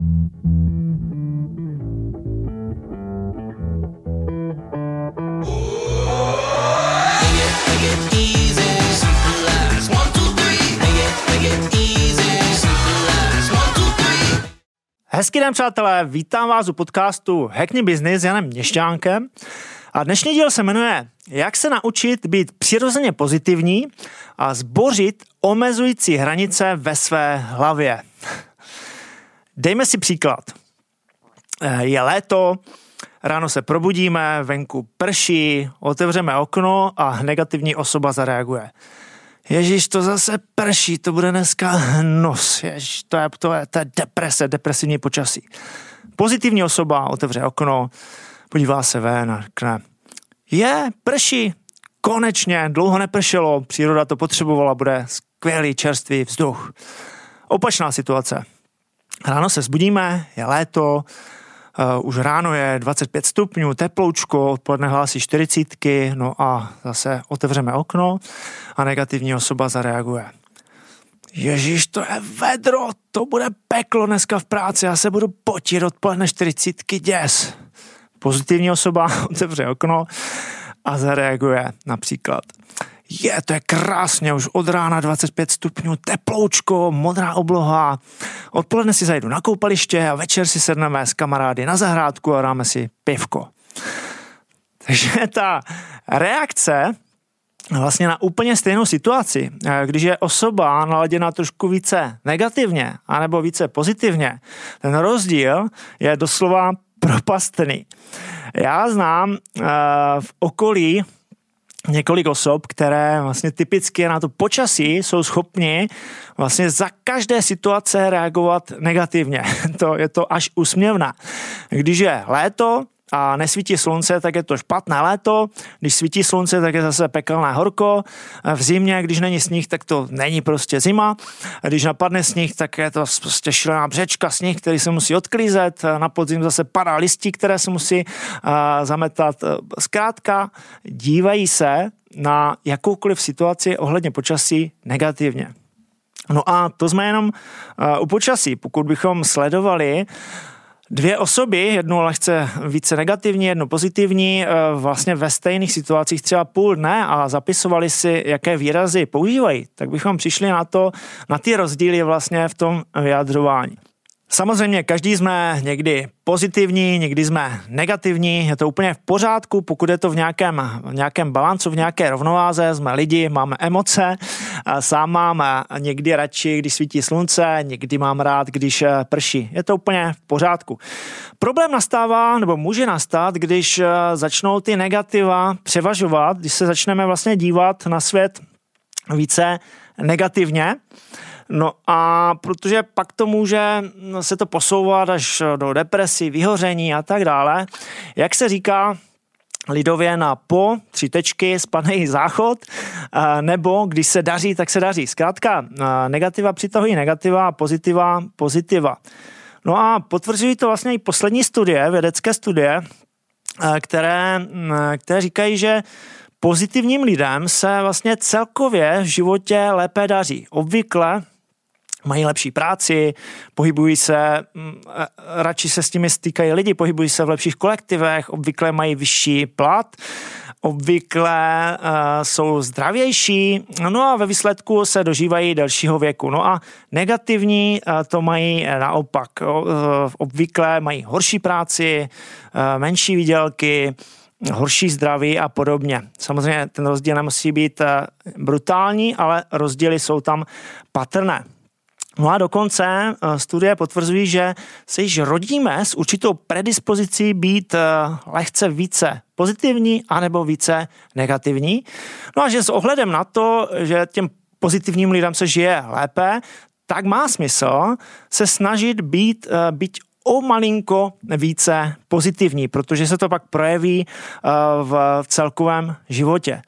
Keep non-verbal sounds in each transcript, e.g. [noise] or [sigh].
Hezký den, přátelé, vítám vás u podcastu Hackney Business s Janem Měšťánkem. A dnešní díl se jmenuje Jak se naučit být přirozeně pozitivní a zbořit omezující hranice ve své hlavě. Dejme si příklad. Je léto, ráno se probudíme, venku prší, otevřeme okno a negativní osoba zareaguje. Ježíš, to zase prší, to bude dneska nos, ježíš, to je, to je, to je deprese, depresivní počasí. Pozitivní osoba otevře okno, podívá se ven a řekne, je, prší, konečně, dlouho nepršelo, příroda to potřebovala, bude skvělý čerstvý vzduch. Opačná situace. Ráno se zbudíme, je léto, Uh, už ráno je 25 stupňů, teploučko, odpoledne hlásí 40, no a zase otevřeme okno a negativní osoba zareaguje. Ježíš, to je vedro, to bude peklo dneska v práci, já se budu potit odpoledne 40, děs. Pozitivní osoba [laughs] otevře okno a zareaguje například je, to je krásně, už od rána 25 stupňů, teploučko, modrá obloha. Odpoledne si zajdu na koupaliště a večer si sedneme s kamarády na zahrádku a dáme si pivko. Takže ta reakce vlastně na úplně stejnou situaci, když je osoba naladěna trošku více negativně anebo více pozitivně, ten rozdíl je doslova propastný. Já znám uh, v okolí několik osob, které vlastně typicky na to počasí jsou schopni vlastně za každé situace reagovat negativně. [laughs] To je to až usměvné. Když je léto, a nesvítí slunce, tak je to špatné léto, když svítí slunce, tak je zase pekelné horko, v zimě, když není sníh, tak to není prostě zima, a když napadne sníh, tak je to prostě šílená břečka, sníh, který se musí odklízet, na podzim zase padá listí, které se musí zametat. Zkrátka, dívají se na jakoukoliv situaci ohledně počasí negativně. No a to jsme jenom u počasí. Pokud bychom sledovali dvě osoby, jednu lehce více negativní, jednu pozitivní, eh, vlastně ve stejných situacích třeba půl dne a zapisovali si, jaké výrazy používají, tak bychom přišli na to, na ty rozdíly vlastně v tom vyjadřování. Samozřejmě každý jsme někdy pozitivní, někdy jsme negativní, je to úplně v pořádku, pokud je to v nějakém, v nějakém balancu, v nějaké rovnováze, jsme lidi, máme emoce, sám mám někdy radši, když svítí slunce, někdy mám rád, když eh, prší. Je to úplně v pořádku. Problém nastává, nebo může nastat, když eh, začnou ty negativa převažovat, když se začneme vlastně dívat na svět více negativně, No a protože pak to může se to posouvat až do depresí, vyhoření a tak dále. Jak se říká, lidově na po, tři tečky, spadne záchod, nebo když se daří, tak se daří. Zkrátka, negativa přitahují negativa, pozitiva, pozitiva. No a potvrzují to vlastně i poslední studie, vědecké studie, které, které říkají, že pozitivním lidem se vlastně celkově v životě lépe daří. Obvykle mají lepší práci, pohybují se, mm, radši se s nimi stýkají lidi, pohybují se v lepších kolektivech, obvykle mají vyšší plat, obvykle uh, jsou zdravější, no a ve výsledku se dožívají delšího věku. No a negativní uh, to mají naopak. Uh, obvykle mají horší práci, uh, menší výdělky, horší zdraví a podobně. Samozřejmě ten rozdíl nemusí být brutální, ale rozdíly jsou tam patrné. No a dokonce eh, studie potvrzují, že se již rodíme s určitou predispozicí být eh, lehce více pozitivní anebo více negativní. No a že s ohledem na to, že těm pozitivním lidem se žije lépe, tak má smysl se snažit být, eh, být o malinko více pozitivní, protože se to pak projeví v celkovém životě.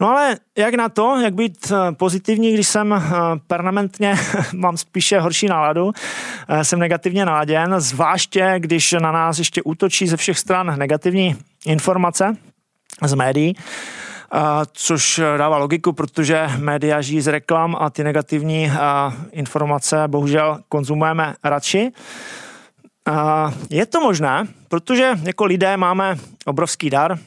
No ale jak na to, jak být eh, pozitivní, když jsem eh, permanentně, [laughs] mám spíše horší náladu, eh, jsem negativně naladěn, zvláště když na nás ještě útočí ze všech stran negativní informace z médií, což dává logiku, protože média žijí z reklam a ty negativní informace bohužel konzumujeme radši. Je to možné, protože jako lidé máme obrovský dar,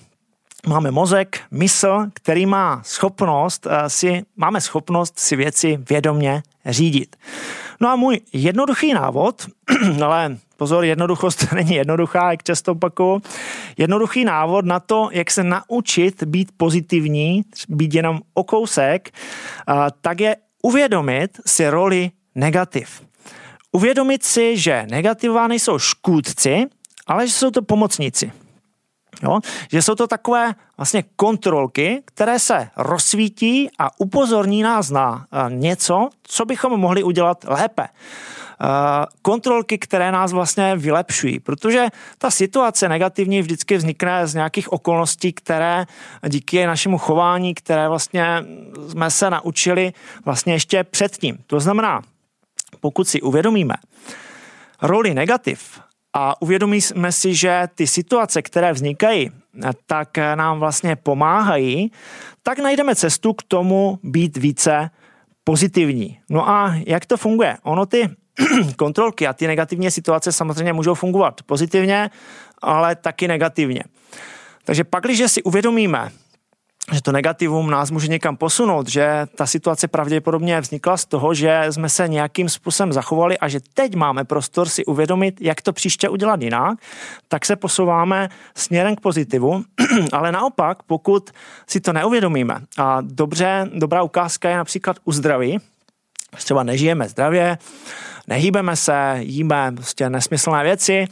máme mozek, mysl, který má schopnost si, máme schopnost si věci vědomně řídit. No a můj jednoduchý návod, [clears throat] ale pozor, jednoduchost [laughs] není jednoduchá, jak často opakuju, jednoduchý návod na to, jak se naučit být pozitivní, být jenom o kousek, tak je uvědomit si roli negativ. Uvědomit si, že negativa nejsou škůdci, ale že jsou to pomocníci. Jo? Že jsou to takové vlastně kontrolky, které se rozsvítí a upozorní nás na eh, něco, co bychom mohli udělat lépe. Eh, kontrolky, které nás vlastně vylepšují, protože ta situace negativní vždycky vznikne z nějakých okolností, které díky našemu chování, které vlastně jsme se naučili vlastně ještě předtím. To znamená, pokud si uvědomíme roli negativ a uvědomíme si, že ty situace, které vznikají, tak nám vlastně pomáhají, tak najdeme cestu k tomu být více pozitivní. No a jak to funguje? Ono ty [clears throat] kontrolky a ty negativní situace samozřejmě můžou fungovat pozitivně, ale taky negativně. Takže pak, když si uvědomíme, že to negativum nás může někam posunout, že ta situace pravděpodobně vznikla z toho, že jsme se nějakým způsobem zachovali a že teď máme prostor si uvědomit, jak to příště udělat jinak, tak se posouváme směrem k pozitivu, [clears throat] ale naopak, pokud si to neuvědomíme a dobře, dobrá ukázka je například u zdraví, třeba nežijeme zdravě, nehýbeme se, jíme prostě nesmyslné věci,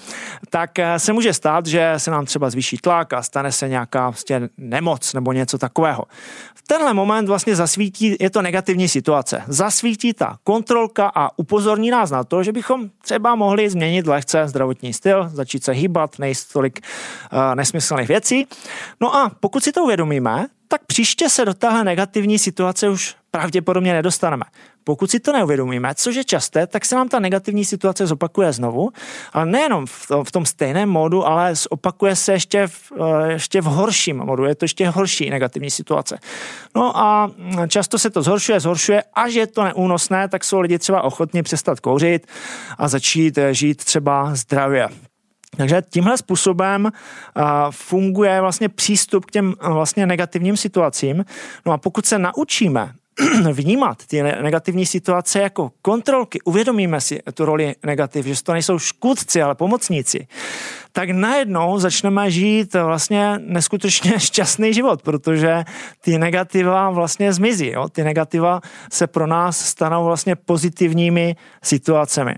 tak eh, se může stát, že se nám třeba zvýší tlak a stane se nějaká prostě nemoc nebo něco takového. V tenhle moment vlastně zasvítí, je to negativní situace. Zasvítí ta kontrolka a upozorní nás na to, že bychom třeba mohli změnit lehce zdravotní styl, začít se hýbat, nejist tolik uh, nesmyslných věcí. No a pokud si to uvědomíme, tak příště se do téhle negativní situace už pravděpodobně nedostaneme. Pokud si to neuvědomíme, což je časté, tak se nám ta negativní situace zopakuje znovu, ale nejenom v tom, v tom stejném módu, ale opakuje se ještě v, eh, ještě v horším módu, je to ještě horší negativní situace. No a často se to zhoršuje, zhoršuje, až je to neúnosné, tak jsou lidi třeba ochotní přestat kouřit a začít eh, žít třeba zdravě. Takže tímhle způsobem funguje vlastně přístup k těm vlastně negativním situacím. No a pokud se naučíme [clears throat] vnímat ty negativní situace jako kontrolky, uvědomíme si tu roli negativ, že to nejsou škůdci, ale pomocníci, tak najednou začneme žít vlastně neskutečně [laughs] šťastný život, protože ty negativa vlastně zmizí. Jo? Ty negativa se pro nás stanou vlastně pozitivními situacemi.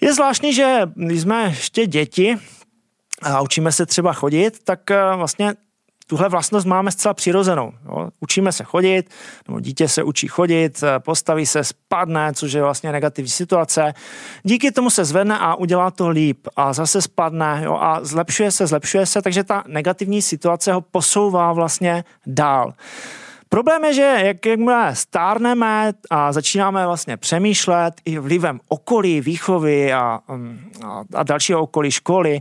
Je zvláštní, že když jsme ještě děti a učíme se třeba chodit, tak eh, vlastně tuhle vlastnost máme zcela přirozenou. Jo. Učíme se chodit, nebo dítě se učí chodit, eh, postaví se, spadne, což je vlastně negativní situace. Díky tomu se zvedne a udělá to líp a zase spadne jo, a zlepšuje se, zlepšuje se, takže ta negativní situace ho posouvá vlastně dál. Problém je, že jak, jakmile stárneme a začínáme vlastně přemýšlet i vlivem okolí, výchovy a, a, a dalšího okolí školy,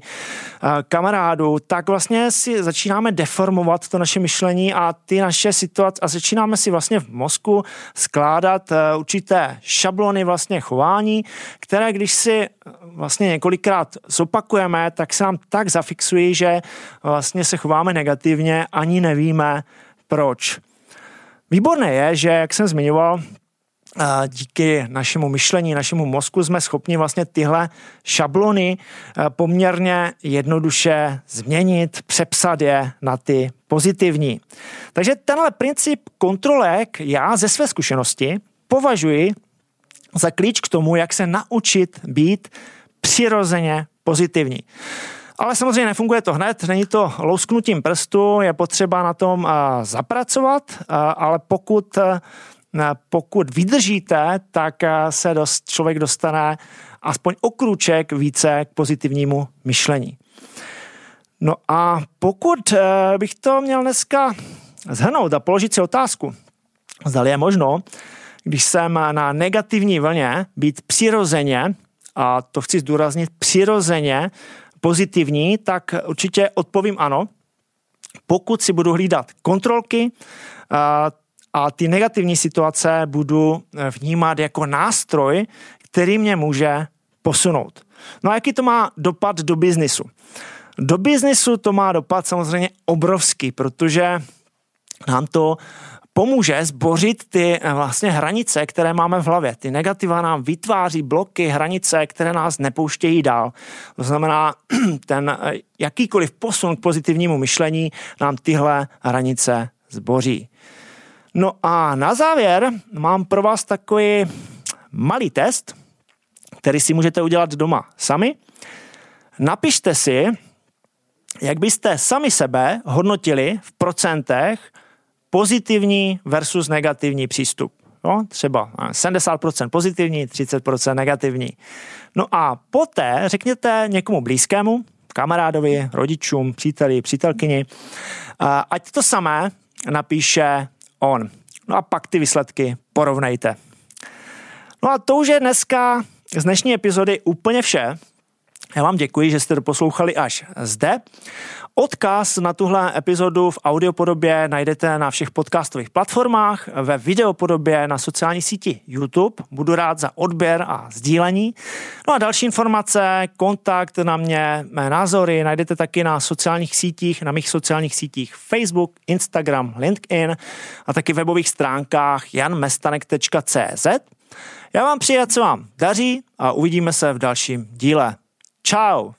a kamarádů, tak vlastně si začínáme deformovat to naše myšlení a ty naše situace a začínáme si vlastně v mozku skládat e, určité šablony vlastně chování, které když si vlastně několikrát zopakujeme, tak se nám tak zafixují, že vlastně se chováme negativně, ani nevíme proč. Výborné je, že, jak jsem zmiňoval, díky našemu myšlení, našemu mozku jsme schopni vlastně tyhle šablony poměrně jednoduše změnit, přepsat je na ty pozitivní. Takže tenhle princip kontrolek já ze své zkušenosti považuji za klíč k tomu, jak se naučit být přirozeně pozitivní. Ale samozřejmě nefunguje to hned, není to lousknutím prstu, je potřeba na tom zapracovat, ale pokud, pokud vydržíte, tak se dost, člověk dostane aspoň o krůček více k pozitivnímu myšlení. No a pokud bych to měl dneska zhrnout a položit si otázku, zda je možno, když jsem na negativní vlně, být přirozeně, a to chci zdůraznit, přirozeně pozitivní, tak určitě odpovím ano. Pokud si budu hlídat kontrolky a, ty negativní situace budu vnímat jako nástroj, který mě může posunout. No a jaký to má dopad do biznisu? Do biznisu to má dopad samozřejmě obrovský, protože nám to pomůže zbořit ty eh, vlastně hranice, které máme v hlavě. Ty negativa nám vytváří bloky, hranice, které nás nepouštějí dál. To znamená, [clears throat] ten eh, jakýkoliv posun k pozitivnímu myšlení nám tyhle hranice zboří. No a na závěr mám pro vás takový malý test, který si můžete udělat doma sami. Napište si, jak byste sami sebe hodnotili v procentech pozitivní versus negativní přístup. No, třeba 70% pozitivní, 30% negativní. No a poté řekněte někomu blízkému, kamarádovi, rodičům, příteli, přítelkyni, ať to samé napíše on. No a pak ty výsledky porovnejte. No a to už je dneska z dnešní epizody úplně vše. Já vám děkuji, že jste poslouchali až zde. Odkaz na tuhle epizodu v audiopodobě najdete na všech podcastových platformách, ve videopodobě na sociální síti YouTube. Budu rád za odběr a sdílení. No a další informace, kontakt na mě, mé názory najdete taky na sociálních sítích, na mých sociálních sítích Facebook, Instagram, LinkedIn a taky webových stránkách janmestanek.cz. Já vám přeji, co vám daří a uvidíme se v dalším díle. Ciao!